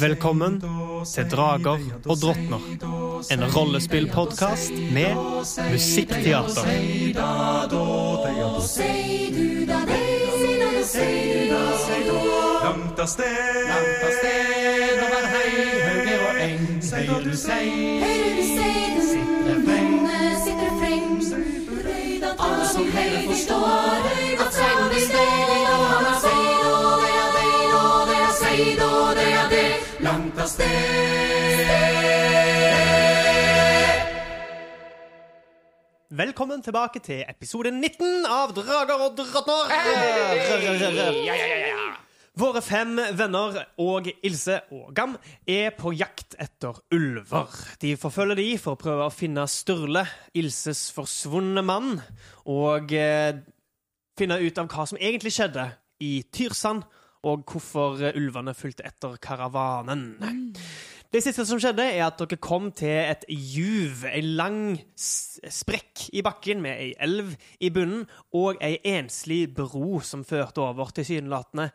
Velkommen til Drager og drottner. En rollespillpodkast med musikkteater. Langt av sted, langt av sted over hei, høyre og eng. Høyre du sei, Høyre du sei, den sitter freng. sitter freng. Alle som hører forstår at av sted. Velkommen tilbake til episode 19 av Drager og drottner. Våre fem venner og Ilse og Gam er på jakt etter ulver. De forfølger de for å prøve å finne Sturle, Ilses forsvunne mann, og eh, finne ut av hva som egentlig skjedde i Tyrsand, og hvorfor eh, ulvene fulgte etter karavanen. Det siste som skjedde, er at dere kom til et juv, en lang sprekk i bakken med ei elv i bunnen, og ei enslig bro som førte over tilsynelatende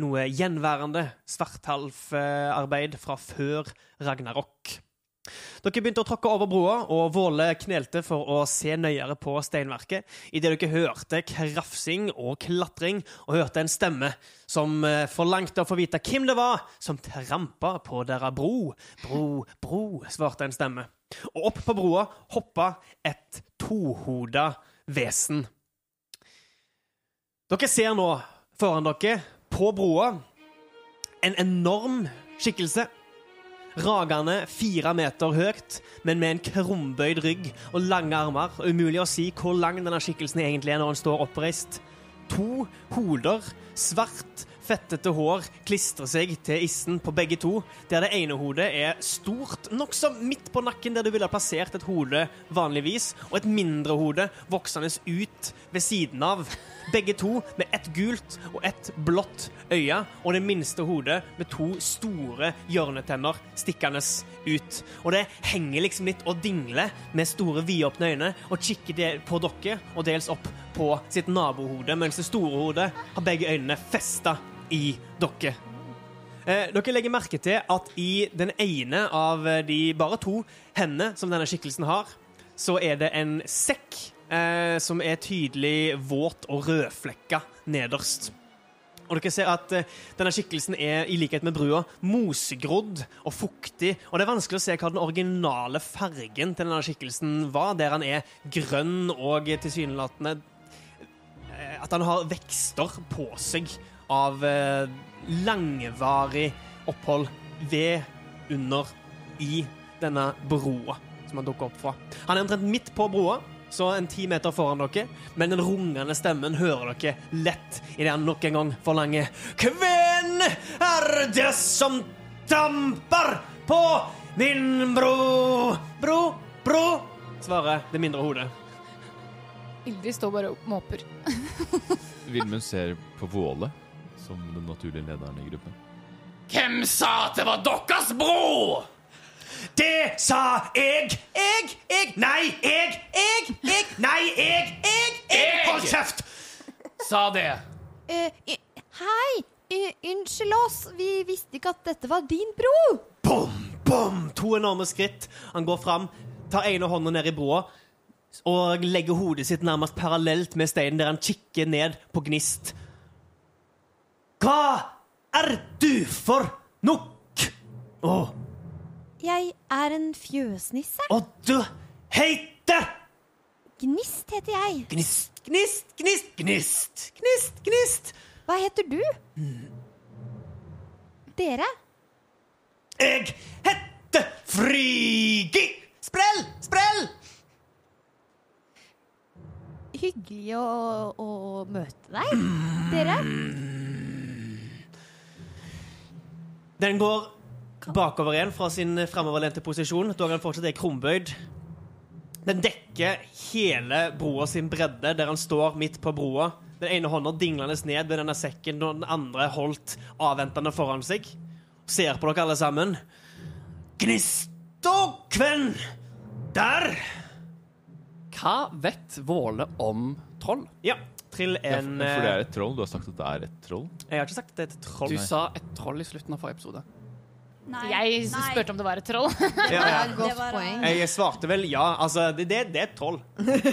noe gjenværende svarthalfarbeid fra før Ragnarok. Dere begynte å tråkke over broa, og Våle knelte for å se nøyere på steinverket, idet dere hørte krafsing og klatring, og hørte en stemme som eh, forlangte å få vite hvem det var som trampa på deres bro. Bro, bro, svarte en stemme. Og opp på broa hoppa et tohoda vesen. Dere ser nå foran dere, på broa, en enorm skikkelse ragende fire meter høyt, men med en krumbøyd rygg og lange armer. Umulig å si hvor lang denne skikkelsen egentlig er når han står oppreist. To hoder, svart, fettete hår, klistrer seg til issen på begge to, der det ene hodet er stort, nokså midt på nakken der du ville ha plassert et hode vanligvis, og et mindre hode voksende ut ved siden av. Begge to med ett gult og ett blått øye, og det minste hodet med to store hjørnetenner stikkende ut. Og det henger liksom litt og dingler med store, vidåpne øyne og kikker på dere og dels opp på sitt nabohode, mens det store hodet har begge øynene festa i dere. Eh, dere legger merke til at i den ene av de bare to hendene som denne skikkelsen har, så er det en sekk eh, som er tydelig våt og rødflekka nederst. Og dere ser at eh, denne skikkelsen er, i likhet med brua, mosegrodd og fuktig. Og det er vanskelig å se hva den originale fargen til denne skikkelsen var, der han er grønn og tilsynelatende eh, At han har vekster på seg av eh, langvarig opphold ved, under, i denne broa som han dukker opp fra. Han er omtrent midt på broa, så en ti meter foran dere, men den rungende stemmen hører dere lett idet han nok en gang forlanger Hvem er det som damper på min bro? Bro, bro, svarer det mindre hodet. Ildrid står bare og måper. Vilmund ser på Våle som den naturlige lederen i gruppen. Hvem sa at det var deres bro? Det sa jeg, jeg, jeg, nei, jeg, jeg, jeg, nei, jeg, jeg, jeg. Hold kjeft! Sa det. Uh, hei! Uh, unnskyld oss, vi visste ikke at dette var din bro. Bom, bom, to enorme skritt. Han går fram, tar ene hånda ned i broa og legger hodet sitt nærmest parallelt med steinen, der han kikker ned på Gnist. Hva er du for nok? Å, Jeg er en fjøsnisse. og du heter Gnist heter jeg. Gnist, gnist, gnist, gnist, gnist, gnist. Hva heter du? Dere? Jeg heter Frigi. Sprell, sprell! Hyggelig å, å møte deg. Dere? Den går bakover igjen fra sin fremoverlente posisjon, dog han fortsatt er krumbøyd. Den dekker hele broa sin bredde, der han står midt på broa. Den ene hånda dinglende ned ved denne sekken, og den andre holdt avventende foran seg. Ser på dere alle sammen. Gnist og kvenn! Der! Hva vet Våle om troll? Ja. Ja, en for, for det eh, er et troll? Du har sagt at det er et troll? Jeg har ikke sagt at det er et troll. Du sa et troll i slutten av forrige episode. Nei. Jeg spurte om det var et troll. Ja, ja. Godt poeng. Jeg svarte vel ja. Altså, det, det, det er et troll.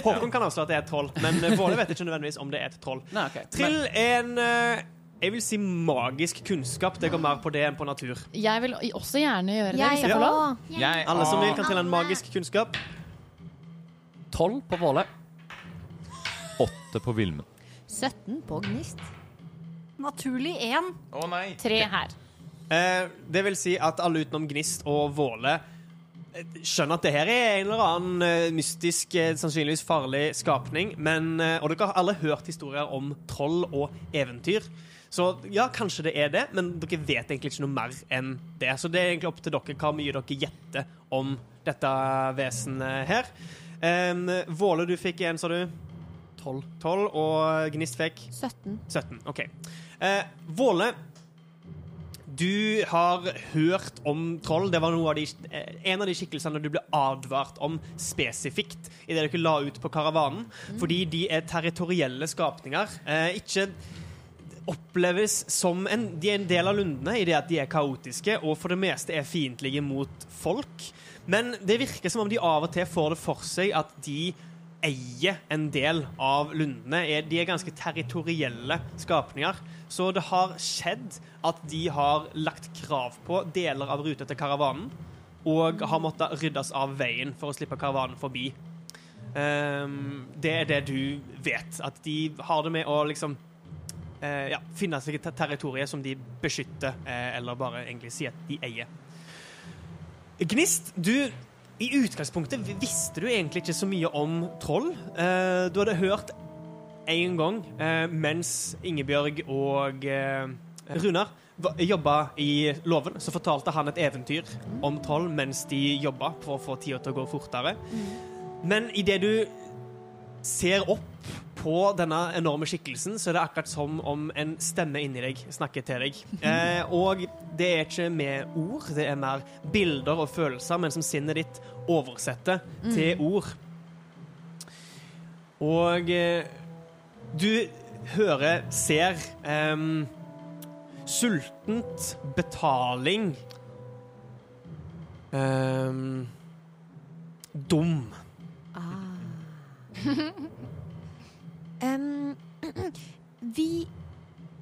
Håkon kan avsløre at det er et troll, men eh, Våle vet ikke nødvendigvis om det er et troll. Nei, okay. Trill en eh, Jeg vil si magisk kunnskap. Det går mer på det enn på natur. Jeg vil også gjerne gjøre det, Jeg hvis jeg får lov. òg. Jeg, Alle som vil, kan trille en magisk kunnskap. Tolv på Våle. Åtte på Vilmen. 17 på Gnist. Naturlig én. Å nei! Tre her. Eh, det vil si at alle utenom Gnist og Våle eh, skjønner at det her er en eller annen eh, mystisk, eh, sannsynligvis farlig skapning. Men, og dere har alle hørt historier om troll og eventyr. Så ja, kanskje det er det, men dere vet egentlig ikke noe mer enn det. Så det er egentlig opp til dere hva mye dere gjetter om dette vesenet her. Um, Våle, du fikk en, sa du? 12. 12, og Gnist fikk 17. 17. OK. Eh, Våle, du har hørt om troll. Det var noe av de, eh, en av de skikkelsene du ble advart om spesifikt idet dere la ut på karavanen. Fordi de er territorielle skapninger. Eh, ikke oppleves som en, De er en del av lundene i det at de er kaotiske og for det meste er fiendtlige mot folk. Men det virker som om de av og til får det for seg at de eier en del av lundene. De er ganske territorielle skapninger. Så det har skjedd at de har lagt krav på deler av ruta til karavanen, og har måttet ryddes av veien for å slippe karavanen forbi. Ehm, det er det du vet. At de har det med å liksom eh, ja, finne seg et territorium som de beskytter, eh, eller bare egentlig si at de eier. Gnist, du i utgangspunktet visste du egentlig ikke så mye om troll. Eh, du hadde hørt en gang eh, mens Ingebjørg og eh, Runar jobba i Låven, så fortalte han et eventyr om troll mens de jobba for å få tida til å gå fortere. Men idet du ser opp på denne enorme skikkelsen, så er det akkurat som om en stemme inni deg snakker til deg. Eh, og det er ikke med ord, det er mer bilder og følelser, men som sinnet ditt oversetter til ord. Og eh, du hører, ser eh, sultent betaling Dum. Em, vi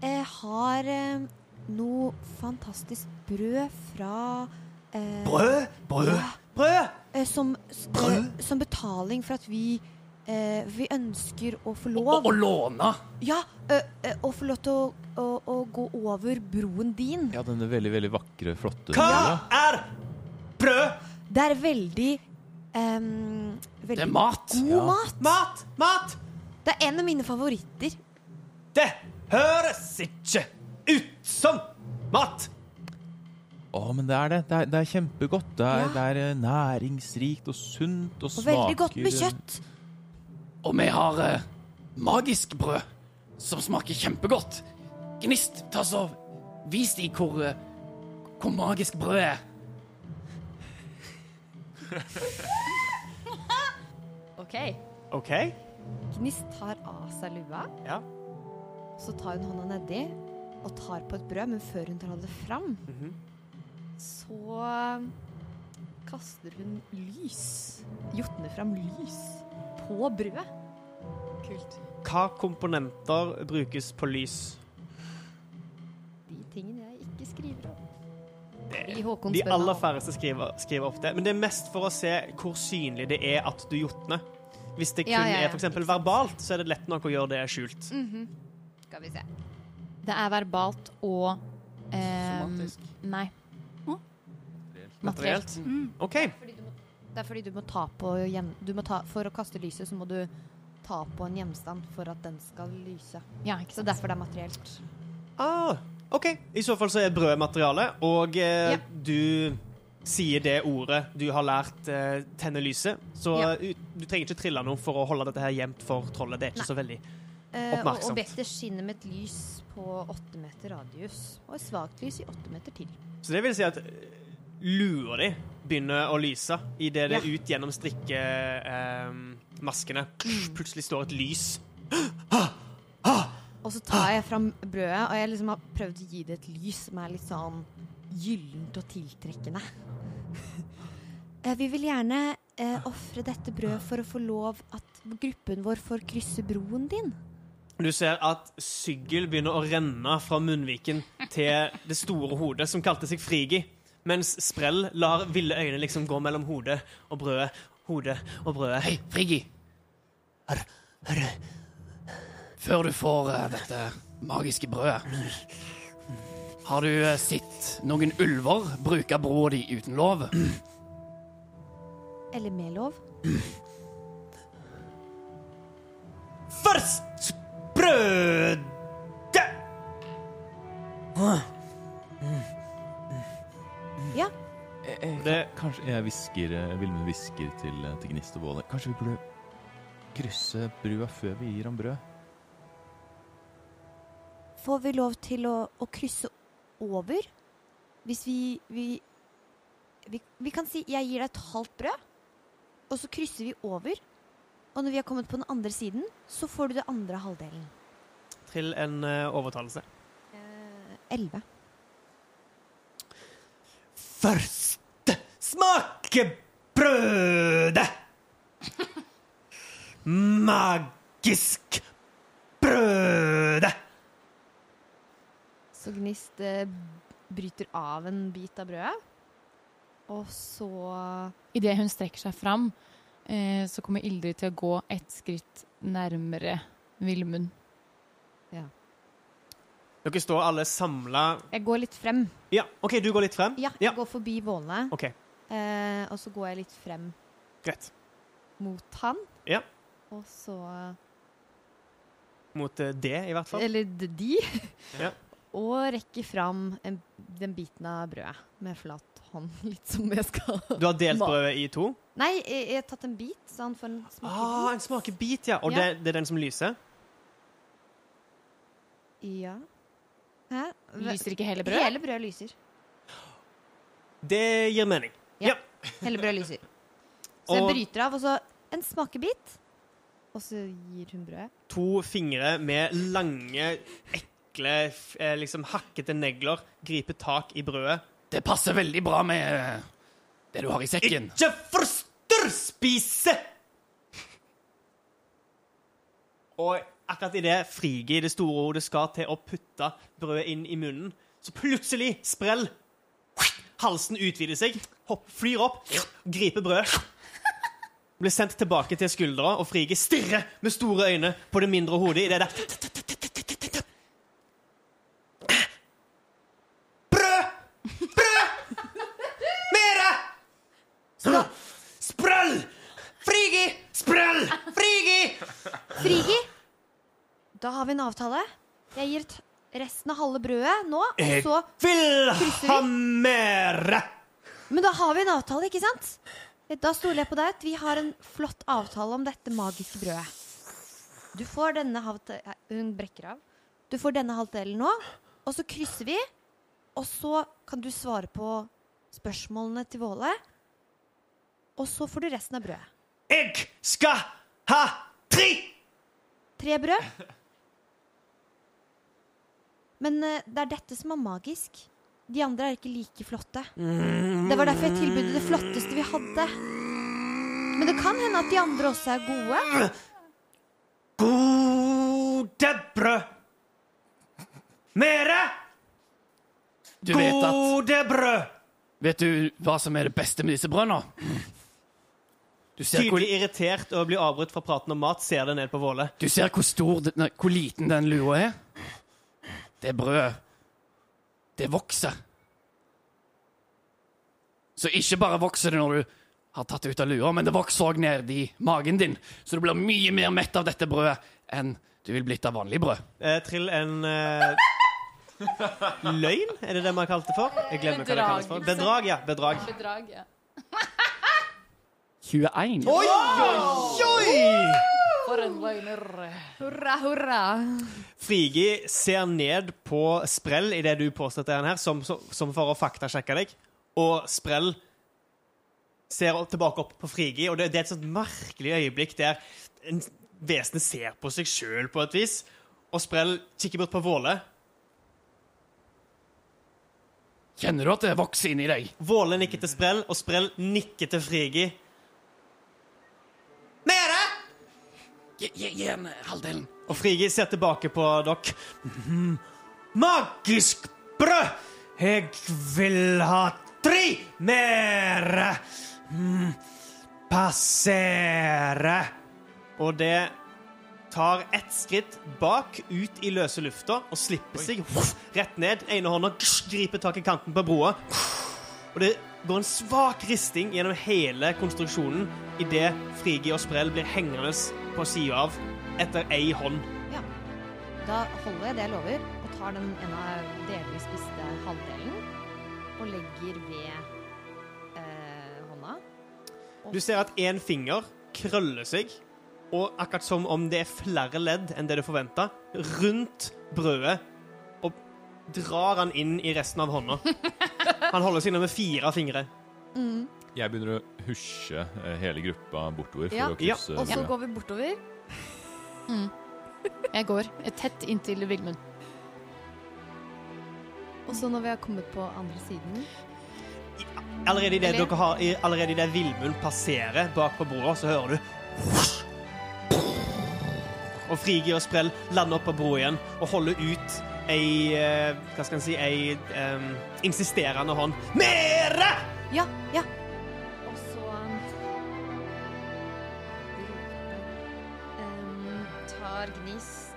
eh, har eh, noe fantastisk brød fra eh, Brød! Brød! Brød! eh, som, Brød? eh, som betaling for at vi eh, vi ønsker å få lov Å, å låne! Ja, å få lov til å, å, å gå over broen din. Ja, denne veldig, veldig vakre, flotte Hva ja. er brød? Det er veldig um, veldig Det er mat. god Ja. mat. Mat! Mat! Det er en av mine favoritter. Det høres ikke ut som mat! Å, men det er det. Det er, det er kjempegodt. Det er, Ja. det er eh, næringsrikt og sunt og Og smaker veldig godt med kjøtt. Og vi har eh, magisk brød som smaker kjempegodt. Gnist, ta så vis de hvor, eh, hvor magisk brød er. OK. OK. Gnist tar av seg lua, Ja. så tar hun hånda nedi og tar på et brød, men før hun tar det fram, Mhm. så kaster hun lys. Jotner fram lys på brødet. Kult. Hva komponenter brukes på lys? De tingene jeg ikke skriver om. De aller færreste skriver, skriver opp det. Men det er mest for å se hvor synlig det er at du jotner. Hvis det kun Ja, ja, ja. er for eksempel verbalt, så er det lett nok å gjøre det skjult. Skal vi se. Det er verbalt og eh, Somatisk. Nei. Materielt. Materielt. OK. Det er fordi du må ta på må ta, for å kaste lyset, så må du ta på en gjenstand for at den skal lyse. Ja, ikke sant? Så derfor det er materielt. Ah, OK. I så fall så er brød materialet, og eh, Ja. du sier det ordet du har lært uh, tenne lyset. Så Ja. du trenger ikke trille noe for å holde dette her gjemt for trollet. Det er ikke Nei. så veldig Eh, og Oppmerksomt. objektet skinner med et lys på åtte meter radius, og et svakt lys i åtte meter til. Så det vil si at eh, lua di begynner å lyse idet det Ja. ut gjennom strikkemaskene Mm. plutselig står et lys. Og så tar jeg fram brødet, og jeg liksom har prøvd å gi det et lys som er litt sånn gyllent og tiltrekkende. Eh, Vi vil gjerne eh, ofre dette brødet for å få lov at gruppen vår får krysse broen din. Du ser at Syggel begynner å renne fra munnviken til det store hodet, som kalte seg Frigi, mens Sprell lar ville øyne liksom gå mellom hodet og brødet. Hodet og brødet. Hei, Friggi. Før du får uh, dette magiske brødet Har du eh, sett noen ulver bruke broa di uten lov? Eller med lov. Først brødet! Ja, Det, Kanskje jeg hvisker eh, Vilmund hvisker til, eh, til Gnist og Våle. Kanskje vi burde krysse brua før vi gir ham brød? får vi lov til å, å krysse over? Hvis vi, vi, vi Vi kan si jeg gir deg et halvt brød, og så krysser vi over. Og når vi har kommet på den andre siden, så får du det andre halvdelen. til en uh, overtalelse. Eh, Elleve. Først smake brødet! Magisk brødet! Så Gnist eh, bryter av en bit av brødet. Og så Idet hun strekker seg fram, eh, så kommer Ildrid til å gå ett skritt nærmere Vilmund. Dere står alle samla Jeg går litt frem. Ja, OK, du går litt frem? Ja, jeg Ja. går forbi Våle. OK, Eh, og så går jeg litt frem greit. mot han. Ja. Og så Mot eh, det, i hvert fall. Eller d- de. Ja. Og rekker fram en, den biten av brødet med flat hånd. Litt som jeg skal Du har delt brødet i to? Nei, jeg, jeg har tatt en bit, så han får en smakebit. Ah, en smakebit, ja. Og Ja. Det, det er den som lyser? Ja. Hæ? Lyser ikke hele brødet? Hele brødet lyser. Det gir mening. Ja. Hele brødet lyser. Så jeg bryter av, og så en smakebit. Og så gir hun brødet. To fingre med lange, ekle, f- eh, liksom hakkete negler griper tak i brødet. Det passer veldig bra med eh, det du har i sekken. Ikke forstyrr spise! Og akkurat idet Frigi, det store hodet, skal til å putte brødet inn i munnen, så plutselig sprell. Halsen utvider seg, hopp, flyr opp, griper brødet. Blir sendt tilbake til skuldra, og Frigi stirrer med store øyne på det mindre hodet i det der Brød! Brød! Mere! Sprell! Frigi! Sprell! Frigi! Frigi! Da har vi en avtale. Jeg gir resten av halve brødet nå, og Jeg så vil krysser vi. ha mere! Men da har vi en avtale, ikke sant? Da stoler jeg på deg at vi har en flott avtale om dette magiske brødet. Du får denne. Hun brekker av. Du får denne halvdelen nå, og så krysser vi. Og så kan du svare på spørsmålene til Våle. Og så får du resten av brødet. Jeg skal ha tre! Tre brød. Men eh, det er dette som er magisk. De andre er ikke like flotte. Det var derfor jeg tilbød det flotteste vi hadde. Men det kan hende at de andre også er gode. Gode brød! Mere! Du vet at Gode brød! Vet du hva som er det beste med disse brødene? Tydelig hvor, irritert og blir avbrutt fra praten om mat, ser det ned på Våle. du ser hvor stor nei, Hvor liten den lua er? Det brødet Det vokser. Så ikke bare vokser det når du har tatt det ut av lua, men det vokser òg ned i magen din. Så du blir mye mer mett av dette brødet enn du vil blitt av vanlig brød. Eh, trill en eh, Løgn, er det det man har kalt det for? Jeg glemmer hva det kalles for. Bedrag, ja. Bedrag. Bedrag, ja. 21. Oi, oi, oi! For en liner. Hurra, hurra. Frigi ser ned på Sprell i det du påstår han her, som, som, som for å faktasjekke deg. Og Sprell ser tilbake opp på Frigi, og det, det er et sånt merkelig øyeblikk der vesenet ser på seg sjøl på et vis, og Sprell kikker bort på Våle. Kjenner du at det vokser inni deg? Våle nikker til Sprell, og Sprell nikker til Frigi. Mere! Gi, en halvdelen. Og Frigi ser tilbake på dere. Mhm. Magisk brød! Jeg vil ha tre mere! Mm. Passere. Og det tar ett skritt bak ut i løse lufta og slipper seg rett ned. Ene hånda griper tak i kanten på broa. Og det går en svak risting gjennom hele konstruksjonen idet Frigi og Sprell blir hengende på sida av etter ei hånd. Ja. Da holder jeg det jeg lover, og tar den ene delvis spiste halvdelen og legger ved eh, hånda. Du ser at én finger krøller seg, og akkurat som om det er flere ledd enn det du forventa, rundt brødet, og drar han inn i resten av hånda. Han holder seg nå med fire fingre. Jeg begynner å husje eh, hele gruppa bortover for Ja. å krysse Og så går vi bortover. Jeg går tett inntil Vilmund. Og så når vi har kommet på andre siden Allerede idet dere har Allerede idet Vilmund passerer bak på broa, så hører du Og Frigi og Sprell lander opp på broa igjen og holder ut ei eh, Hva skal en si Ei um, insisterende hånd. Mere! Ja, ja. Og så um, tar Gnist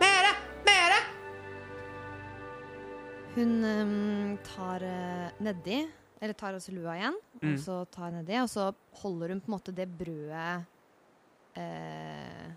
Mere! Mere! Hun um, tar uh, nedi, eller tar også lua igjen, Mm. og så tar nedi, og så holder hun på en måte det brødet eh,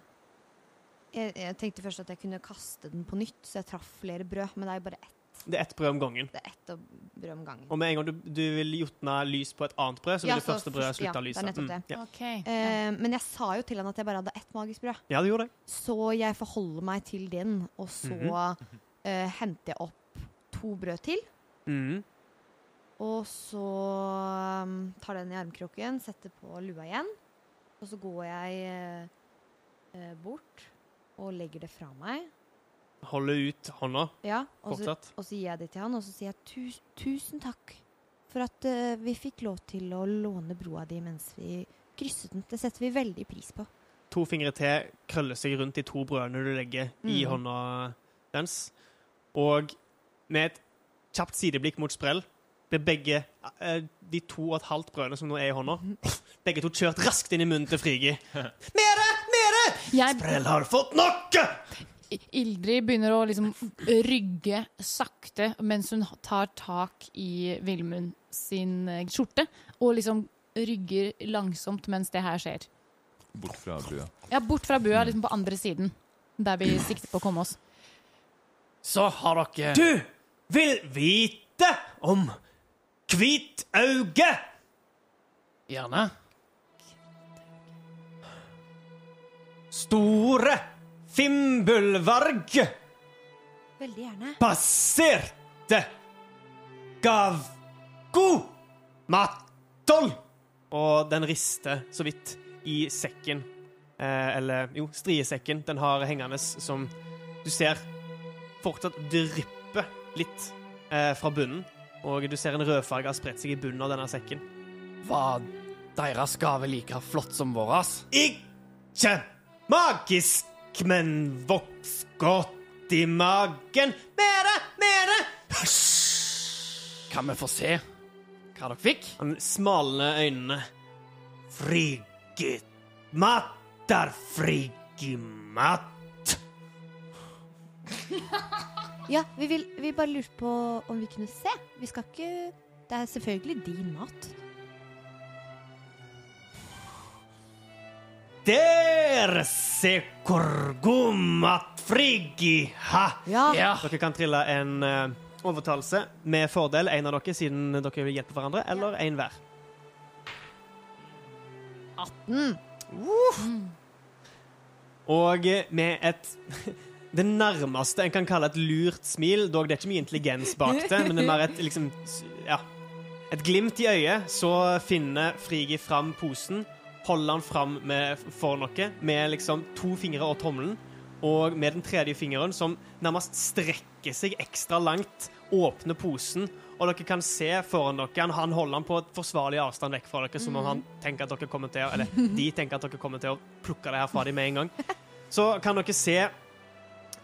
jeg, jeg tenkte først at jeg kunne kaste den på nytt, så jeg traff flere brød, men det er jo bare ett. Det er ett brød om gangen. Det er ett brød om gangen. Og med en gang du, du vil jotne lys på et annet brød, så vil Ja, det så første brødet først- ja, lyse Ja, det er nettopp det. Mm, ja. okay. uh, men jeg sa jo til han at jeg bare hadde ett magisk brød. ja, du gjorde det. Så jeg forholder meg til den, og så mm -hmm. uh, henter jeg opp to brød til. Mm. Og så um, tar den i armkroken, setter på lua igjen. Og så går jeg uh, eh, bort og legger det fra meg. Holde ut hånda Ja, og så, og så gir jeg det til han, og så sier jeg "Tus- tusen takk for at uh, vi fikk lov til å låne broa di mens vi krysset den. Det setter vi veldig pris på. To fingre til krøller seg rundt de to brødene du legger i Mm. hånda dens. Og med et kjapt sideblikk mot sprell blir begge eh, de to og et halvt brødene som nå er i hånda, begge to kjørt raskt inn i munnen til Frigi. Mere! Jeg, Sprell har fått nok! Ildrid begynner å liksom rygge sakte mens hun tar tak i Vilmund sin eh, skjorte, og liksom rygger langsomt mens det her skjer. Bort fra bua. Ja, bort fra bua, liksom på andre siden, der vi sikter på å komme oss. Så har dere Du vil vite om Hvitauge! Gjerne. Store Fimbulvarg Veldig gjerne. passerte Gavgo Matol. Og den rister så vidt i sekken. Eh, eller jo, striesekken den har hengende som du ser fortsatt drypper litt eh, fra bunnen. Og du ser en rødfarge har spredt seg i bunnen av denne sekken. Var deres gave like flott som vår? Ikke magisk, men voks godt i magen. Mere, mere! Kan vi få se hva dere fikk? Han smalner øynene. Frigget matter, frigimat. Ja, vi, vil, vi bare lurte på om vi kunne se. Vi skal ikke Det er selvfølgelig din mat. Det se sekorgumat frigi ha. Ja. Ja. Dere kan trille en eh, overtalelse med fordel, en av dere, siden dere vil hjelpe hverandre, eller en hver. 18. Og eh, med et Det nærmeste en kan kalle et lurt smil, dog det er ikke mye intelligens bak det, men det er mer et liksom s- Ja. Et glimt i øyet, så finner Frigi fram posen, holder den fram med, for noe, med liksom to fingre og tommelen, og med den tredje fingeren, som nærmest strekker seg ekstra langt, åpner posen, og dere kan se foran dere Han, han holder den på et forsvarlig avstand vekk fra dere, som om han tenker at dere kommer til å Eller de tenker at dere kommer til å plukke det her fra dem med en gang. Så kan dere se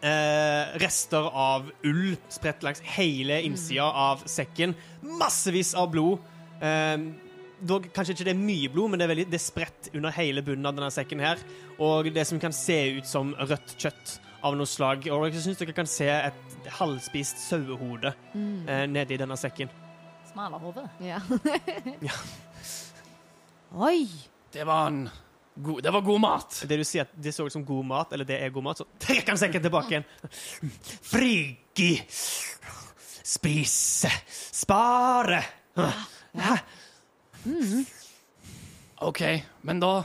eh, rester av ull spredt langs hele innsida av sekken. Massevis av blod. Eh, dog, kanskje ikke det er mye blod, men det er, veldig, det er spredt under hele bunnen av denne sekken her. Og det som kan se ut som rødt kjøtt av noe slag. Og jeg syns dere kan se et halvspist sauehode eh, nedi denne sekken. Smalahove. Ja. Ja. Oi. Det var en god, det var god mat. Det du sier at det så ut som god mat, eller det er god mat, så trekker han sekken tilbake igjen. Friki! Spise. Spare. Hæ? OK, men da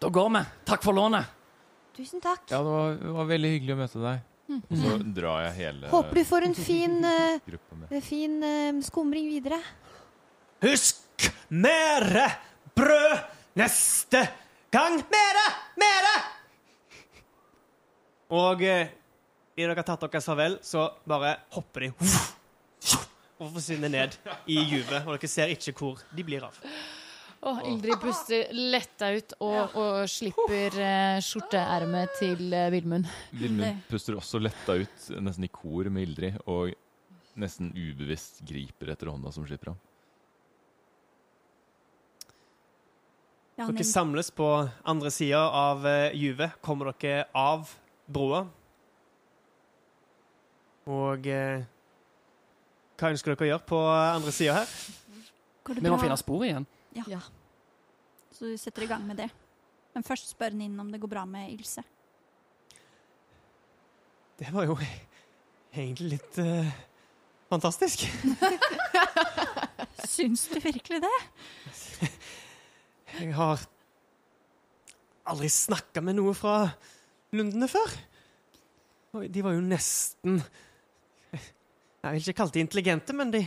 Da går vi. Takk for lånet. Tusen takk. Ja, det var, det var veldig hyggelig å møte deg. Og så drar jeg hele Håper du får en fin, uh, fin uh, skumring videre. Husk mere brød neste gang. Mere! Mere! Og eh, i dere har tatt deres farvel, så bare hopper de og forsvinner ned i juvet. Og dere ser ikke hvor de blir av. Åh, Ildrid puster letta ut og, og slipper eh, skjorteermet til eh, Vilmund. Vilmund puster også letta ut, nesten i kor med Ildrid, og nesten ubevisst griper etter hånda som slipper ham. Dere samles på andre sida av eh, juvet. Kommer dere av broa. Og eh, hva ønsker dere å gjøre på andre sida her? Vi må finne spor igjen. Ja. Så du setter i gang med det. Men først spør Ninn om det går bra med Ilse. Det var jo egentlig litt uh, fantastisk. Syns du virkelig det? Jeg har aldri snakka med noe fra Lundene før. Og de var jo nesten Jeg vil ikke kalle de intelligente, men de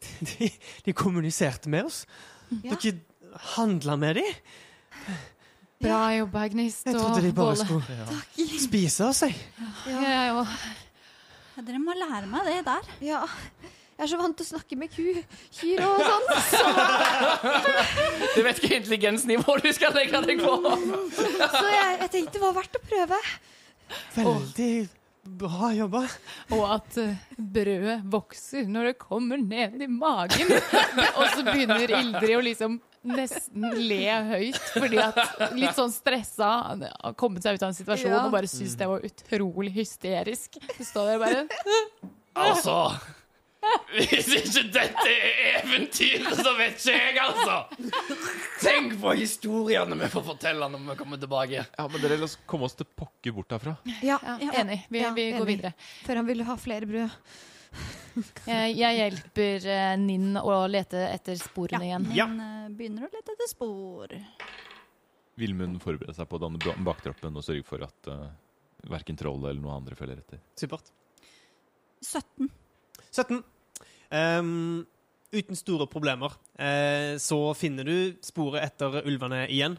De, de kommuniserte med oss. Ja. Dere handla med dem. Bra jobba, Gnist Jeg trodde de bare skulle skulle spise oss, jeg. Ja, ja, ja. Ja, dere må lære meg det der. Ja. Jeg er så vant til å snakke med ku, kyr og sånn. Du vet ikke intelligensnivå du skal legge deg på. Så jeg, jeg tenkte det var verdt å prøve. Veldig bra jobba. Og at eh, brødet vokser når det kommer ned i magen. og så begynner Ildrid å liksom nesten le høyt, fordi at litt sånn stressa har kommet seg ut av en situasjon Ja. og bare syns det var utrolig hysterisk. Så står der bare Altså Hvis ikke dette er eventyr, så vet ikke jeg, altså! Tenk på historiene vi får fortelle når vi kommer tilbake. Ja, men dere, la oss komme oss til pokker bort herfra. Ja, ja, ja, Enig. Vi, Ja, vi går enig. videre. Før han ville ha flere brød. Jeg, jeg hjelper eh, Ninn å lete etter sporene igjen. Ja. Ninn eh, begynner å lete etter spor. Villmund forbereder seg på å danne baktroppen og sørge for at uh, verken trollet eller noen andre følger etter. Supert. 17. 17. Um, uten store problemer uh, så finner du sporet etter ulvene igjen.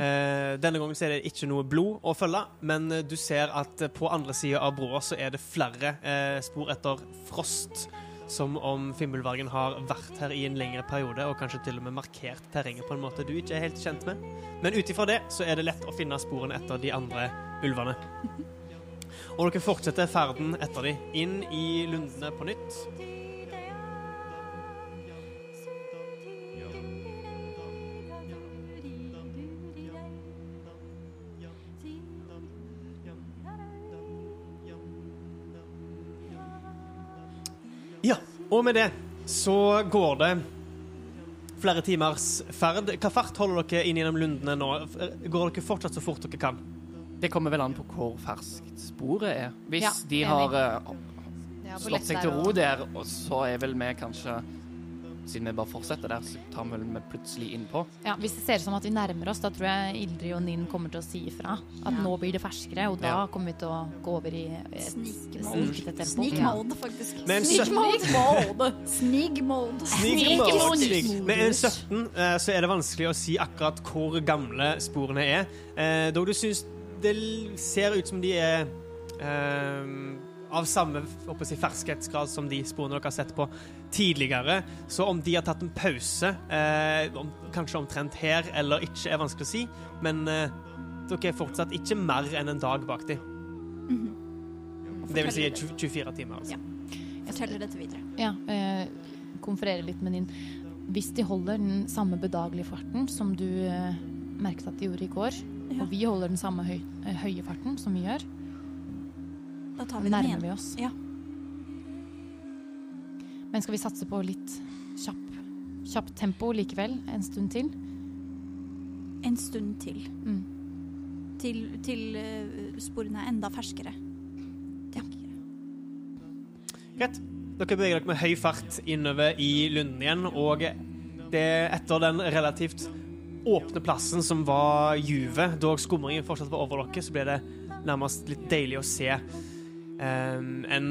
Uh, denne gangen så er det ikke noe blod å følge, men eh, du ser at på andre sida av broa så er det flere uh, spor etter frost. Som om Fimbulvargen har vært her i en lengre periode og kanskje til og med markert terrenget på en måte du ikke er helt kjent med. Men ut ifra det så er det lett å finne sporene etter de andre ulvene. Og dere fortsetter ferden etter de inn i lundene på nytt. Ja, og med det så går det flere timers ferd. Hva fart holder dere inn gjennom lundene nå? Går dere fortsatt så fort dere kan? Det kommer vel an på hvor ferskt sporet er. Hvis Ja, de har uh, slått seg til ro der, og så er vel vi kanskje Siden vi bare fortsetter der, så tar vi vel plutselig innpå. Ja, Hvis det ser ut som at vi nærmer oss, da tror jeg Ildrid og Ninn kommer til å si ifra. At nå blir det ferskere, og da Ja. kommer vi til å gå over i snikete tempo. Sneak mode, faktisk. Sneak mode. Sneak mode. Med en 17 eh, så er det vanskelig å si akkurat hvor gamle sporene er. Eh, Dog du syns det ser ut som de er um, av samme si, ferskhetsgrad som de sporene dere har sett på tidligere. Så om de har tatt en pause, eh, om, kanskje omtrent her eller ikke, er vanskelig å si. Men eh, dere er fortsatt ikke mer enn en dag bak de. Det vil si 20, 24 timer. Altså. Ja. Forteller dette videre. Ja, eh, konfererer litt med din. Hvis de holder den samme bedagelige farten som du eh, merket at de gjorde i går, Ja. og vi holder den samme høy, eh, høye farten som vi gjør, Da tar vi den nærmer igjen. vi oss. Ja. Men skal vi satse på litt kjapp, kjapp tempo likevel en stund til? En stund til. Mm. Til, til eh, sporene er enda ferskere. Ja. Greit. Dere beveger dere med høy fart innover i lunden igjen, og det etter den relativt åpne plassen som var juvet, da skumringen fortsatt var over dere, så ble det nærmest litt deilig å se um, en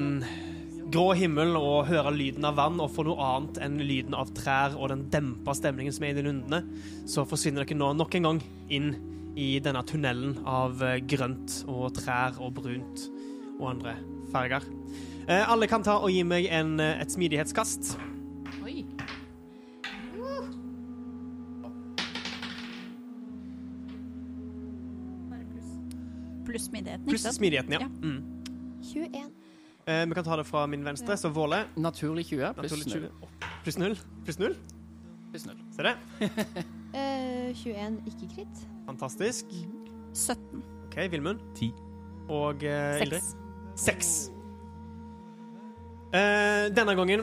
grå himmel og høre lyden av vann, og for noe annet enn lyden av trær og den dempa stemningen som er i de lundene. Så forsvinner dere nå nok en gang inn i denne tunnelen av eh, grønt og trær og brunt og andre farger. Uh, alle kan ta og gi meg en, eh, et smidighetskast. Pluss smidigheten. Pluss smidigheten, ja. Ja. Mm. 21. Eh, vi kan ta det fra min venstre, så Våle. Naturlig 20 pluss Naturlig 0. 20. Pluss 0. Pluss 0. Pluss 0. Se det. Eh, 21 ikke kritt. Fantastisk. 17. OK, Vilmund. 10. Og Ildrid. Seks. Seks. Eh, denne gangen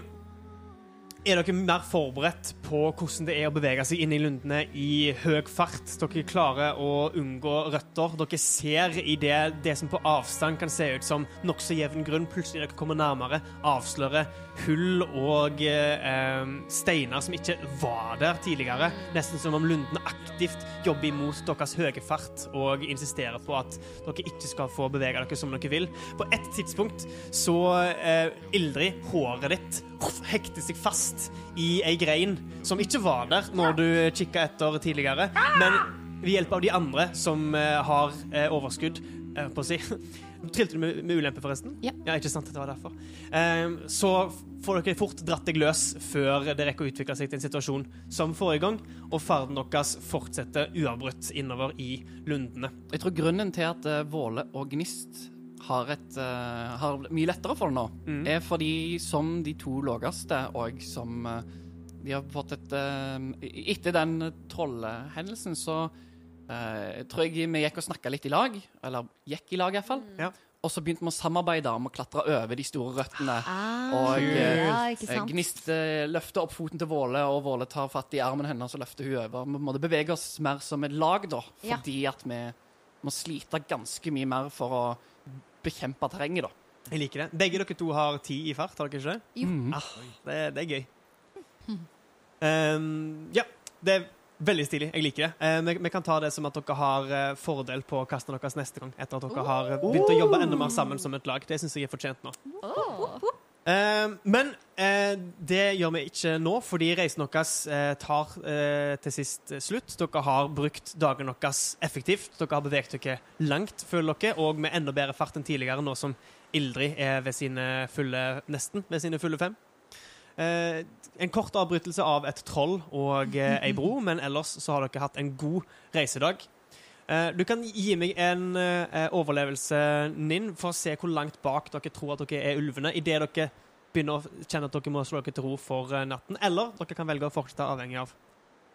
er dere mer forberedt på hvordan det er å bevege seg inn i lundene i høy fart. Dere klarer å unngå røtter. Dere ser i det, det som på avstand kan se ut som nokså jevn grunn, plutselig dere kommer nærmere, avslører hull og eh, steiner som ikke var der tidligere. Nesten som om lundene aktivt jobber imot deres høye fart og insisterer på at dere ikke skal få bevege dere som dere vil. På et tidspunkt så eh, ildrer håret ditt huff, hekter seg fast i ei grein som ikke var der når du kikka etter tidligere, men ved hjelp av de andre som eh, har eh, overskudd, eh, på å si Trilte du med, med ulempe, forresten? Ja. ikke sant? Det var derfor. Ehm, så får dere fort dratt deg løs før det rekker å utvikle seg til en situasjon som forrige gang, og ferden deres fortsetter uavbrutt innover i lundene. Jeg tror grunnen til at eh, Våle og Gnist har, et, uh, har mye lettere for det nå, Mm. er fordi som de to laveste, og som uh, de har fått et eh, Etter den trollhendelsen, så eh, tror jeg vi gikk og snakka litt i lag. Eller gikk i lag, iallfall. Ja. Og så begynte vi å samarbeide om å klatre over de store røttene. Ah, Og, eh, ja, Eh. Gnist eh, løfter opp foten til Våle, og Våle tar fatt i armen hennes og løfter hun over. Vi måtte bevege oss mer som et lag, da, Ja. fordi at vi må slite ganske mye mer for å bekjempe terrenget, da. Jeg liker det. Begge dere to har ti i fart, har dere ikke det? Jo. Mm. Ah, det, det er gøy. Um, ja, det er veldig stilig. Jeg liker det. Uh, vi, vi kan ta det som at dere har uh, fordel på kastene deres neste gang, etter at dere har eh, begynt å jobbe enda mer sammen som et lag. Det syns jeg er fortjent nå. Eh, men eh, det gjør vi ikke nå, fordi reisen deres eh, tar eh, til sist slutt. Dere har brukt dagen deres effektivt. Dere har beveget dere langt, føler dere, og med enda bedre fart enn tidligere, nå som Ildrid er ved sine fulle, nesten ved sine fulle fem. Eh, en kort avbrytelse av et troll og eh, ei bro, men ellers så har dere hatt en god reisedag. Eh, du kan gi meg en eh, overlevelse, Ninn, for å se hvor langt bak dere tror at dere er ulvene, idet dere begynner å kjenne at dere må slå dere til ro for eh, natten. Eller dere kan velge å fortsette avhengig av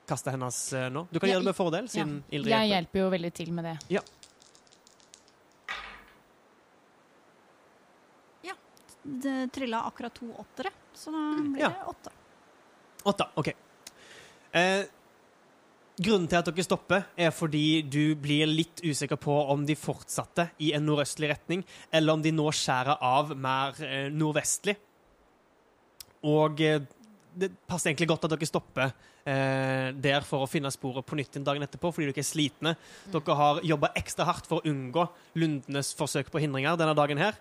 kastet hennes eh, nå. Du kan Ja, gjøre det med fordel, Ja. Ildrid hjelper. Jeg hjelper. jo veldig til med det. Ja, Det trilla akkurat to åttere, så da blir Ja. det åtte. Åtte, OK. Eh, grunnen til at dere stopper, er fordi du blir litt usikker på om de fortsatte i en nordøstlig retning, eller om de nå skjærer av mer eh, nordvestlig. Og eh, det passer egentlig godt at dere stopper eh, der for å finne sporet på nytt en dagen etterpå, fordi dere er slitne. Dere har jobba ekstra hardt for å unngå Lundenes forsøk på hindringer denne dagen her.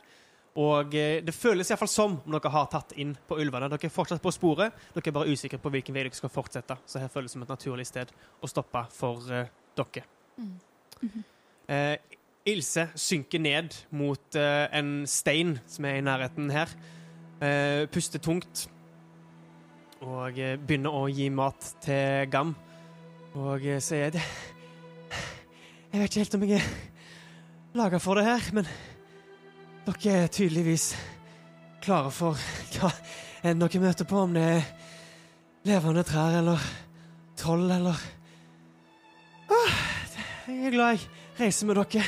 Og eh, det føles iallfall som om dere har tatt inn på ulvene. Dere er fortsatt på sporet, dere er bare usikre på hvilken vei dere skal fortsette. Så her føles det som et naturlig sted å stoppe for eh, dere. Eh, Ilse synker ned mot eh, en stein som er i nærheten her. Eh, puster tungt og eh, begynner å gi mat til Gam. Og eh, sier det Jeg vet ikke helt om jeg er laga for det her, men dere er tydeligvis klare for hva enn dere møter på, om det er levende trær eller troll eller Åh, Jeg er glad jeg reiser med dere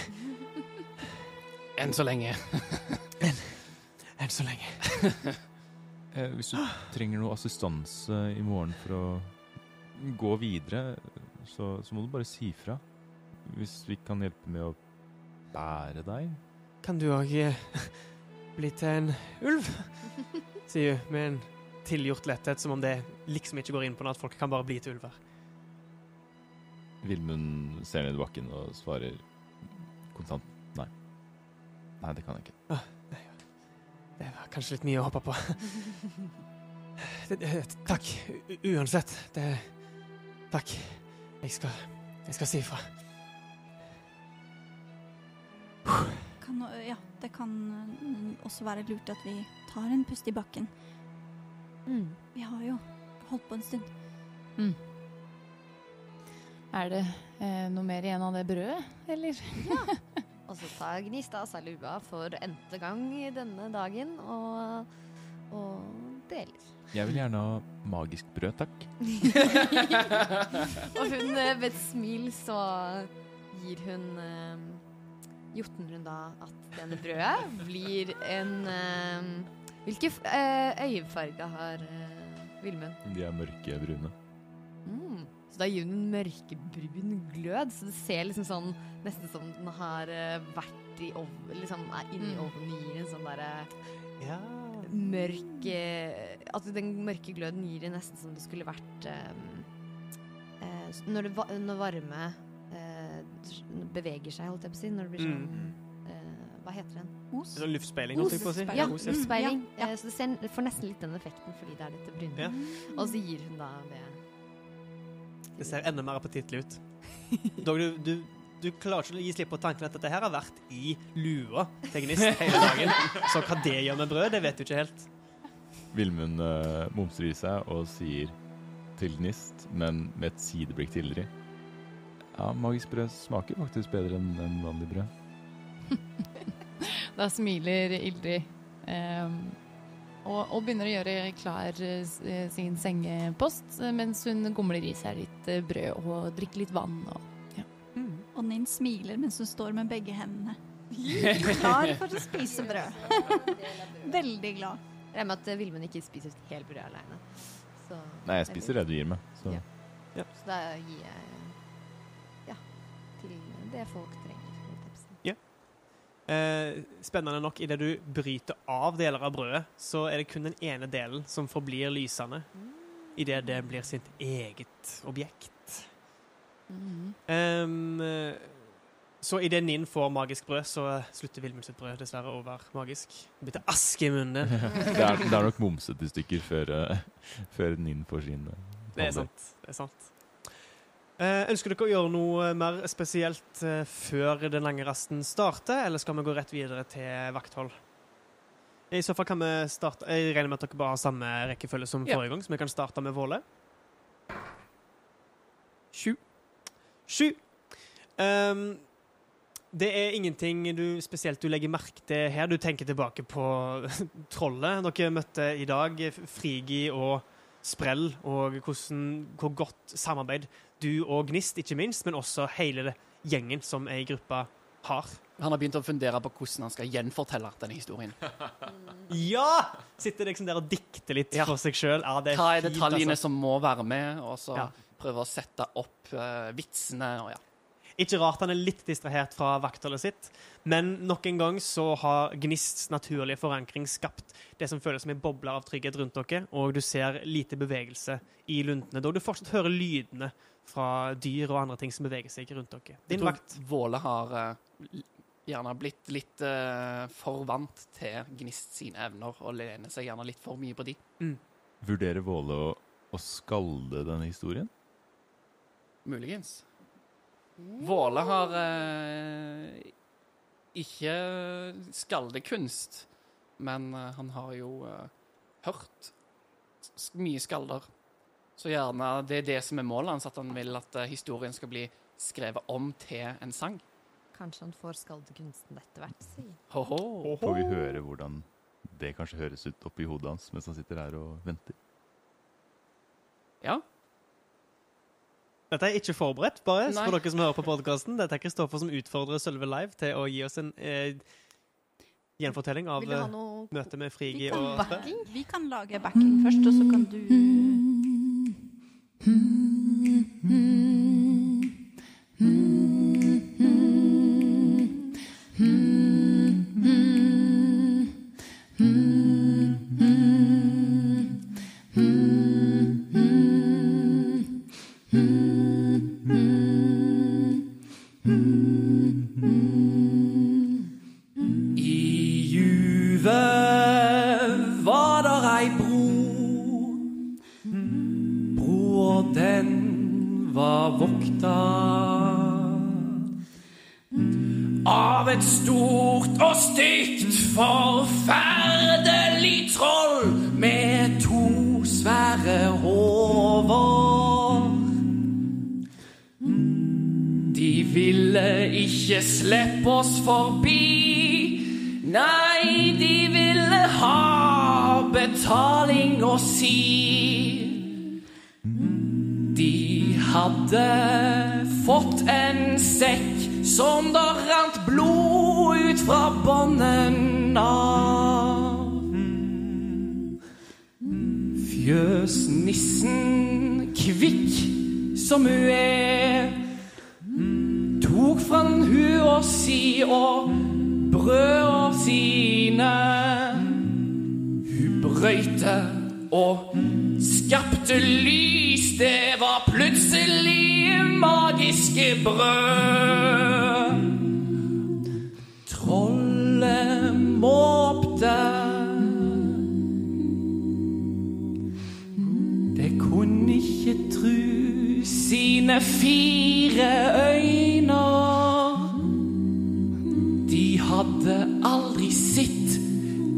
Enn så lenge. enn så lenge. Eh, hvis du trenger noe assistanse i morgen for å gå videre, så, så må du bare si fra. Hvis vi kan hjelpe med å bære deg. Kan du òg bli til en ulv? Sier hun med en tilgjort letthet, som om det liksom ikke går inn på noe at folk kan bare bli til ulver. Vilmund ser ned i bakken og svarer kontant nei. Nei, det kan jeg ikke. Det var kanskje litt mye å hoppe på. Det, takk. Uansett. Det Takk. Jeg skal, jeg skal si ifra. Kan, ja, det kan mm, også være lurt at vi tar en pust i bakken. Mm. Vi har jo holdt på en stund. Er det eh, noe mer igjen av det brødet, eller? Og så tar Gnista av seg lua for n-te gang denne dagen og, og deler. Jeg vil gjerne ha magisk brød, takk. Og hun eh, ved et smil så gir hun eh, Jotnrund da at denne brødet blir en eh, Hvilke eh, øyefarger har eh, Vilmund? De er mørkebrune. Mm. Så da gir hun en mørkebrun glød, så det ser liksom sånn nesten som den har eh, vært i ovnen, liksom er inni Mm. ovnen gir en sånn derre Ja. mørk At den mørke gløden gir det nesten som det skulle vært um, uh, Når, det, når varme uh, beveger seg, holdt jeg på å si. Når det blir sånn Mm. eh, Hva heter den? Os. Sånn luftspeiling, holdt jeg på å si. Ja, Os, ja. luftspeiling. Ja, ja. Så det, ser, det får nesten litt den effekten fordi det er dette brune. Ja. Og så gir hun da det Det ser enda mer appetittlig ut. Dog, du, du, du klarer ikke å gi slipp på tanken at dette her har vært i lua til Gnist hele dagen. Så hva det gjør med brød, det vet du ikke helt. Vilmund uh, mumser i seg og sier til Gnist, men med et sideblikk til Ildrid. Ja, magisk brød smaker faktisk bedre enn en vanlig brød. Da smiler Ildrid ehm, og, og begynner å gjøre klar eh, sin sengepost eh, mens hun gomler i seg litt eh, brød og drikker litt vann. Og, Og Ninn smiler mens hun står med begge hendene. Klar for å spise brød. Veldig glad. Jeg regner med at Vilmund ikke spiser et helt brød aleine. Nei, jeg spiser det du gir meg. Så. Ja. så da gir jeg ja, til det folk Eh, spennende nok, idet du bryter av deler av brødet, så er det kun den ene delen som forblir lysende. Idet det blir sitt eget objekt. Um, eh, så idet Ninn får magisk brød, så slutter Vilmund sitt brød dessverre å være magisk. Det blir til aske i munnen. det, er, det er nok momsete stykker før, uh, før Ninn får sin eh, Det er sant. Det er sant. Eh, ønsker dere å gjøre noe mer spesielt eh, før den lange rasten starter, eller skal vi gå rett videre til vakthold? I så fall kan vi starte Jeg regner med at dere bare har samme rekkefølge som Ja. forrige gang, så vi kan starte med Våle. Sju. Sju. Um, det er ingenting du spesielt du legger merke til her. Du tenker tilbake på trollet dere møtte i dag, Frigi og Sprell, og hvordan, hvor godt samarbeid du og Gnist, ikke minst, men også hele gjengen som er i gruppa, har. Han har begynt å fundere på hvordan han skal gjenfortelle denne historien. Ja! Sitter liksom der og dikter litt Ja. for seg sjøl. Ja, det Hva er detaljene altså. som må være med, og så Ja. prøver å sette opp uh, vitsene og ja. Ikke rart han er litt distrahert fra vaktholdet sitt, men nok en gang så har Gnists naturlige forankring skapt det som føles som en boble av trygghet rundt dere, og du ser lite bevegelse i luntene, dog du fortsatt hører lydene fra dyr og andre ting som beveger seg rundt dere. Jeg Din tror vakt. Våle har uh, gjerne blitt litt uh, for vant til Gnist sine evner og lener seg gjerne litt for mye på de. Vurderer Våle å, å skalde denne historien? Muligens. Våle har uh, ikke skaldekunst, men han har jo hørt mye skalder. Så gjerne det er det som er målet hans, at han vil at eh, historien skal bli skrevet om til en sang. Kanskje han får skaldekunsten etter hvert, si. Ho-ho. Får vi høre hvordan det kanskje høres ut oppi hodet hans mens han sitter her og venter? Ja. Dette er ikke forberedt, bare Nei. for dere som hører på podkasten. Dette er Kristoffer som utfordrer Sølve Live til å gi oss en eh, gjenfortelling av eh, noe møtet med Frigi og Spe. vi kan lage backing først, og så kan du I forbi. Nei, de ville ha betaling å si. De hadde fått en sekk som det rant blod ut fra bånden av. Fjøsnissen, kvikk som hun er, tok fra hua si og brøda sine. Hun brøyte og skapte lys, det var plutselig magiske brød. Trollet måpte. Det kunne ikke tru sine fire øyne. Hadde aldri sett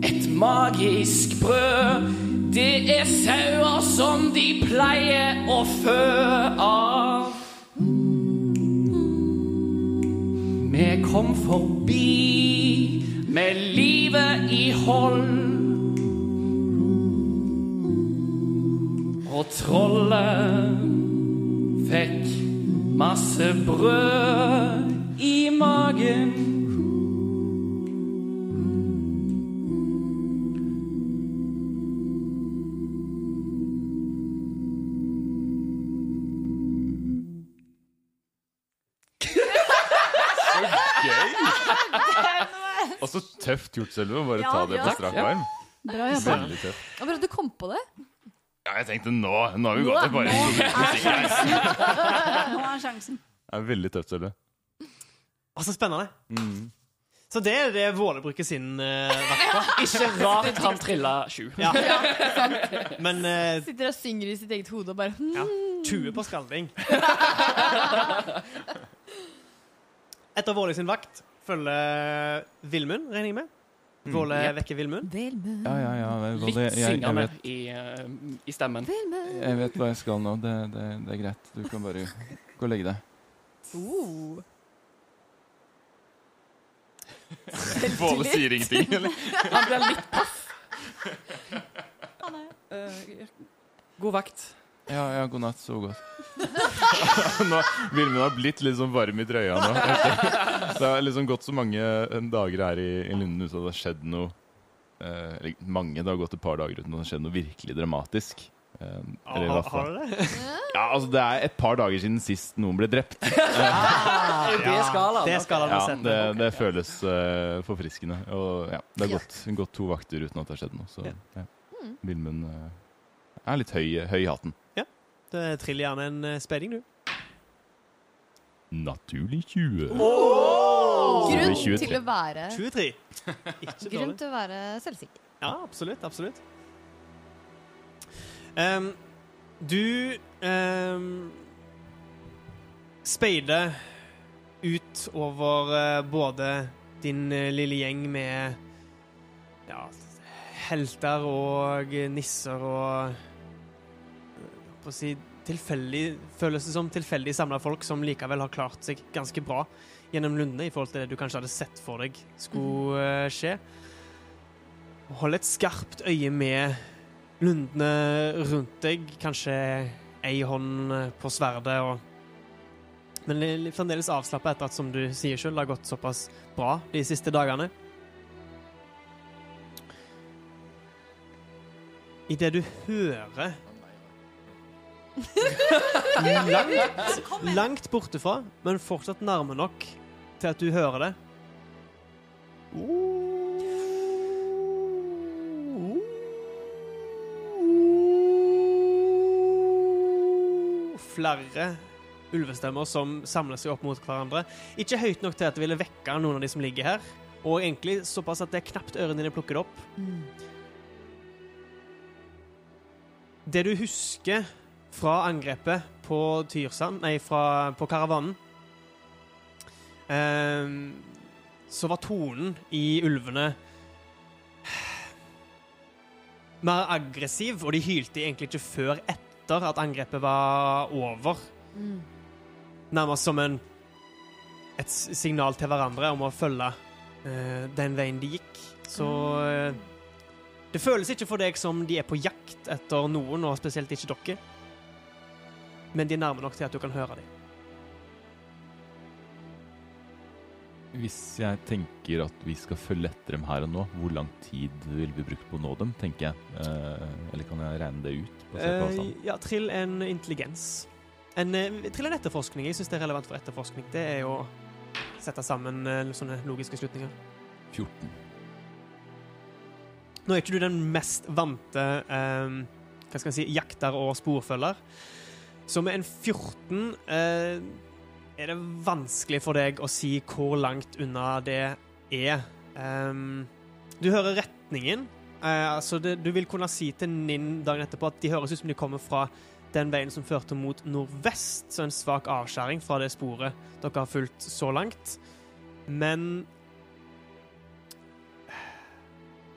et magisk brød. Det er sauer som de pleier å fø av. Vi kom forbi med livet i hold. Og trollet fikk masse brød i magen. Tøft gjort, Sølve, bare Ja, ta det på ja. strak arm. Bra jobba. Veldig tøft. Ja, bra, du kom på det? Ja, jeg tenkte nå Nå har vi gått til bare Nå. Nå er sjansen. Det er veldig tøft, Sølve. Å, så spennende. Mm. Så det er det Våle bruker sin uh, vakt på. Ikke rart han trilla sju. Ja. Men uh, Sitter og synger i sitt eget hode og bare hmm. ja, 20 på skalving. Etter Våle sin vakt følger Vilmund, regner jeg med. Våle Jep. vekker Vilmund. Vilmund. Ja, ja, ja. Litt syngende i, uh, i stemmen. Vilmund. jeg vet hva jeg skal nå. Det, det, det er greit. Du kan bare gå og legge deg. Uh. Våle sier ingenting, eller? Han blir litt paff. Eh, god vakt. Ja, ja, god natt. Sov godt. nå, Vilmund har blitt litt sånn varm i trøya nå. Det har liksom gått så mange eh, dager her i, i Lunden uten at det har skjedd noe eh, Mange, det har gått et par dager uten at det har skjedd noe virkelig dramatisk. Eh, Har, eller i hvert har fall du det? Ja, altså Det er et par dager siden sist noen ble drept. ja, det skalaen? Det Ja, det, det føles eh, forfriskende. Og ja, det har gått, gått to vakter uten at det har skjedd noe. Så Ja. ja. Vilmund eh, er litt høy, høy i hatten. Det Trill gjerne en eh, speiding, du. Naturlig 20. Grunn 23. til å være 23. Ikke Grunn til å være selvsikker. Ja, absolutt. Absolutt. Um, du um, speider ut over eh, både din eh, lille gjeng med ja, helter og nisser og eh, på å si tilfeldig Føles det som tilfeldig samla folk som likevel har klart seg ganske bra gjennom lundene i forhold til det du kanskje hadde sett for deg skulle eh, skje. Hold et skarpt øye med lundene rundt deg. Kanskje ei hånd eh, på sverdet og Men fremdeles avslappa etter at, som du sier sjøl, det har gått såpass bra de siste dagene. Idet du hører langt, langt bortefra, men fortsatt nærme nok til at du hører det Flere ulvestemmer som samler seg opp mot hverandre. Ikke høyt nok til at det ville vekke noen av de som ligger her. Og egentlig såpass at det er knapt ørene dine plukker det opp. Det du husker fra angrepet på Tyrsand Nei, fra, på karavanen ehm, Så var tonen i ulvene mer aggressiv, og de hylte egentlig ikke før etter at angrepet var over. Nærmest som en et signal til hverandre om å følge eh, den veien de gikk. Så eh, det føles ikke for deg som de er på jakt etter noen, og spesielt ikke dere. Men de er nærme nok til at du kan høre dem. Hvis jeg tenker at vi skal følge etter dem her og nå, hvor lang tid vil vi bruke på å nå dem, tenker jeg? Eh, eller kan jeg regne det ut? på Eh, ja, trill en intelligens. En, eh, trill en etterforskning. Jeg syns det er relevant for etterforskning. Det er jo å sette sammen eh, sånne logiske slutninger. 14. Nå er ikke du den mest vante eh, hva skal jeg si, jakter og sporfølger. Så med en 14 eh, er det vanskelig for deg å si hvor langt unna det er. Um, du hører retningen. Uh, altså det, du vil kunne si til Ninn dagen etterpå at de høres ut som de kommer fra den veien som førte mot nordvest, så en svak avskjæring fra det sporet dere har fulgt så langt. Men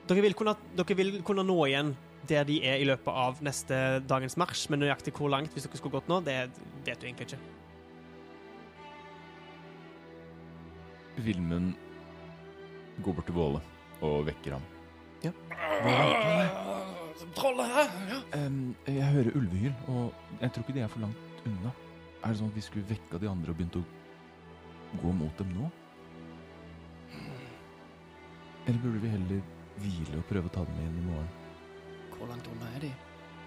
dere vil, kunne, dere vil kunne nå igjen der de er i løpet av neste dagens marsj, men nøyaktig hvor langt hvis dere skulle gått nå, det vet du egentlig ikke. Vilmund går bort til Våle og vekker ham. Ja. Trollet her! Ja. Jeg hører ulvehyl, og jeg tror ikke de er for langt unna. Er det sånn at vi skulle vekka de andre og begynt å gå mot dem nå? Eller burde vi heller hvile og prøve å ta dem igjen i morgen? Hvor langt unna er de?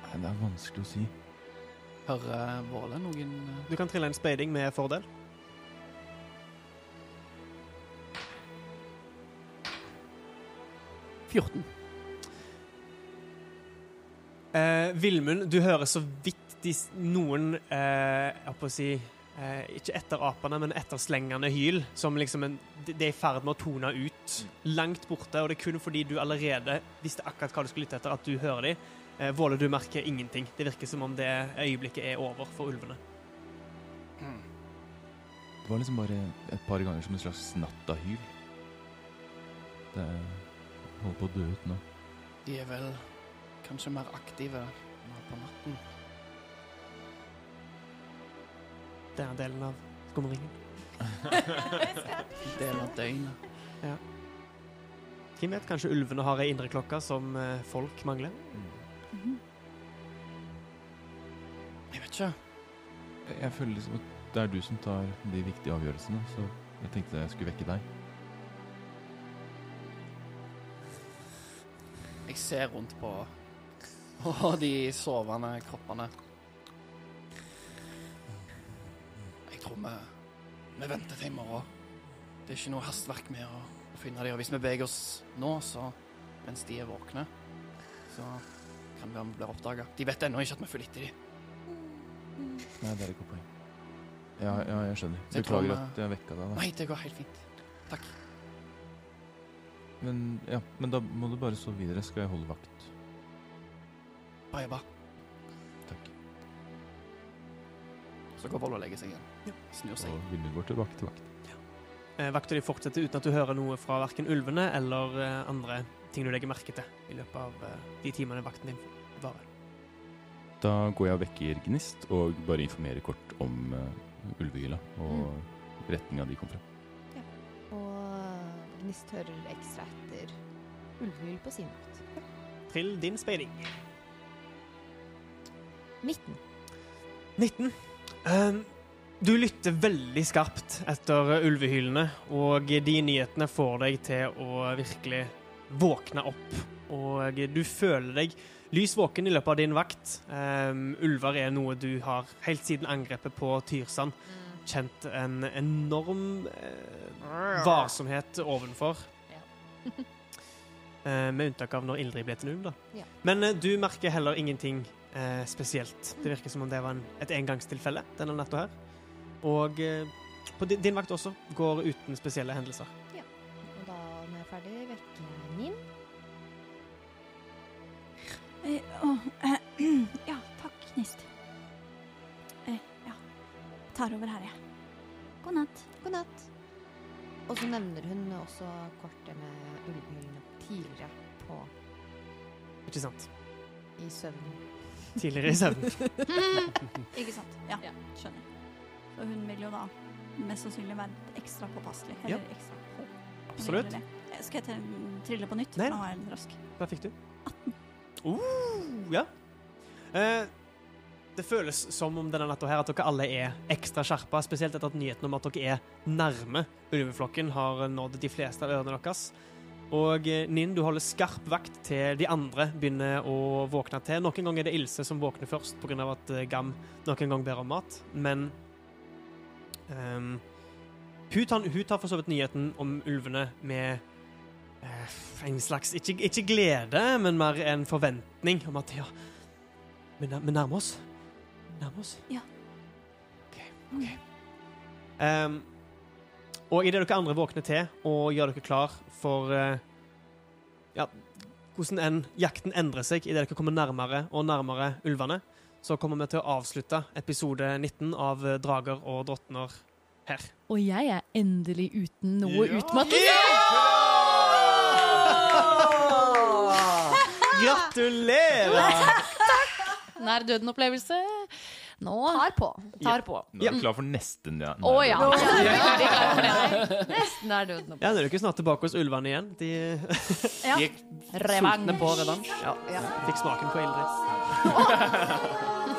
Nei, det er vanskelig å si. Hører Våle noen eh, Du kan trille en speiding med fordel. Eh, Vilmund, du hører så vidt de, noen eh, Jeg holdt på å si eh, Ikke etterapende, men etterslengende hyl. Som liksom en, det det er i ferd med å tone ut langt borte. Og det er kun fordi du allerede visste akkurat hva du skulle lytte etter, at du hører dem. Eh, Våle, du merker ingenting. Det virker som om det øyeblikket er over for ulvene. Det var liksom bare et par ganger som en slags nattahyl. Det holder på å dø ut nå. De er vel kanskje mer aktive nå på natten. Den delen av skumringen. Del av døgnet. Hvem vet, kanskje ulvene har ei indre klokke som eh, folk mangler? Jeg vet ikke. Jeg føler liksom at det er du som tar de viktige avgjørelsene, så jeg tenkte jeg skulle vekke deg. Jeg ser rundt på Og de sovende kroppene. Vi, vi venter til i morgen. Det er ikke noe hastverk med å, å finne dem. Og hvis vi beveger oss nå, så mens de er våkne, så kan det være vi blir oppdaga. De vet ennå ikke at vi følger etter dem. Nei, det er ikke poeng. Ja, ja, jeg skjønner. Jeg Beklager vi- at jeg vekka deg. da. Nei, det går helt fint. Takk. Men, ja, men da må du bare sove videre, skal jeg holde vakt. Bra jobba. Takk. Så går Vold og legger seg igjen. Snur seg. Og vinner går tilbake til vakt. Eh, Vakta di fortsetter uten at du hører noe fra verken ulvene eller eh, andre ting du legger merke til i løpet av eh, de timene vakten din varer. Da går jeg og vekker Gnist og bare informerer kort om uh, ulvehyla og retninga de kom fra. Og Gnist hører ekstra etter ulvehyl på sin vakt. Trill din speiding. 19. 19. Ehm, du lytter veldig skarpt etter eh, ulvehylene, og de nyhetene får deg til å virkelig våkne opp. Og du føler deg lys våken i løpet av din vakt. Um, ulver er noe du har helt siden angrepet på Tyrsand kjent en enorm uh, varsomhet ovenfor. Uh, med unntak av når Ildrid ble til en ulv, da. Ja. Men uh, du merker heller ingenting spesielt. Det virker som om det var en, et engangstilfelle denne natta her. Og eh, på din, din vakt også går uten spesielle hendelser. Ja. Og da, når jeg er ferdig, vekker jeg Nin. Eh, å, eh, ja, takk, Gnist. Eh, ja. Tar over her, jeg. God natt. God natt. Og så nevner hun også kortet med ulvehyllene tidligere på Ikke sant? i søvn. Tidligere i søvnen. Ikke sant? Ja, Ja. skjønner. Så hun vil jo da mest sannsynlig være ekstra påpasselig. Ja. Ekstra på. Absolutt. Eh, Skal jeg trille på nytt? Nei. Nå er jeg rask. Hva fikk du? 18. Uh, ja. Eh, det føles som om denne natta her at dere alle er ekstra skjerpa, spesielt etter at nyheten om at dere er nærme ulveflokken har nådd de fleste av ørene deres. Og eh, Ninn, du holder skarp vakt til de andre begynner å våkne til. Noen ganger er det Ilse som våkner først pga. at eh, Gam noen gang ber om mat, men ehm, hun, tar, hun tar for så vidt nyheten om ulvene med uh, en slags ikke, ikke glede, men mer en forventning om at ja, vi nærmer oss. Nærmer oss. Ja. OK. ok. Um, og idet dere andre våkner til og gjør dere klar for uh, ja, hvordan en, jakten endrer seg idet dere kommer nærmere og nærmere ulvene, så kommer vi til å avslutte episode 19 av Drager og drottner her. Og jeg er endelig uten noe Ja. utmattelse. Gratulerer! Nær døden-opplevelse. Nå Tar på. tar på. Nå er du klar for nesten ja, Å ja. For det. Nesten er døden. Ja, Nå er ikke snart tilbake hos ulvene igjen. De Ja. De er sultne på redan. ja, fikk smaken på Ildrid.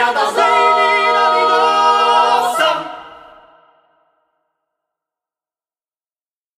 Geraldo Alzheimer.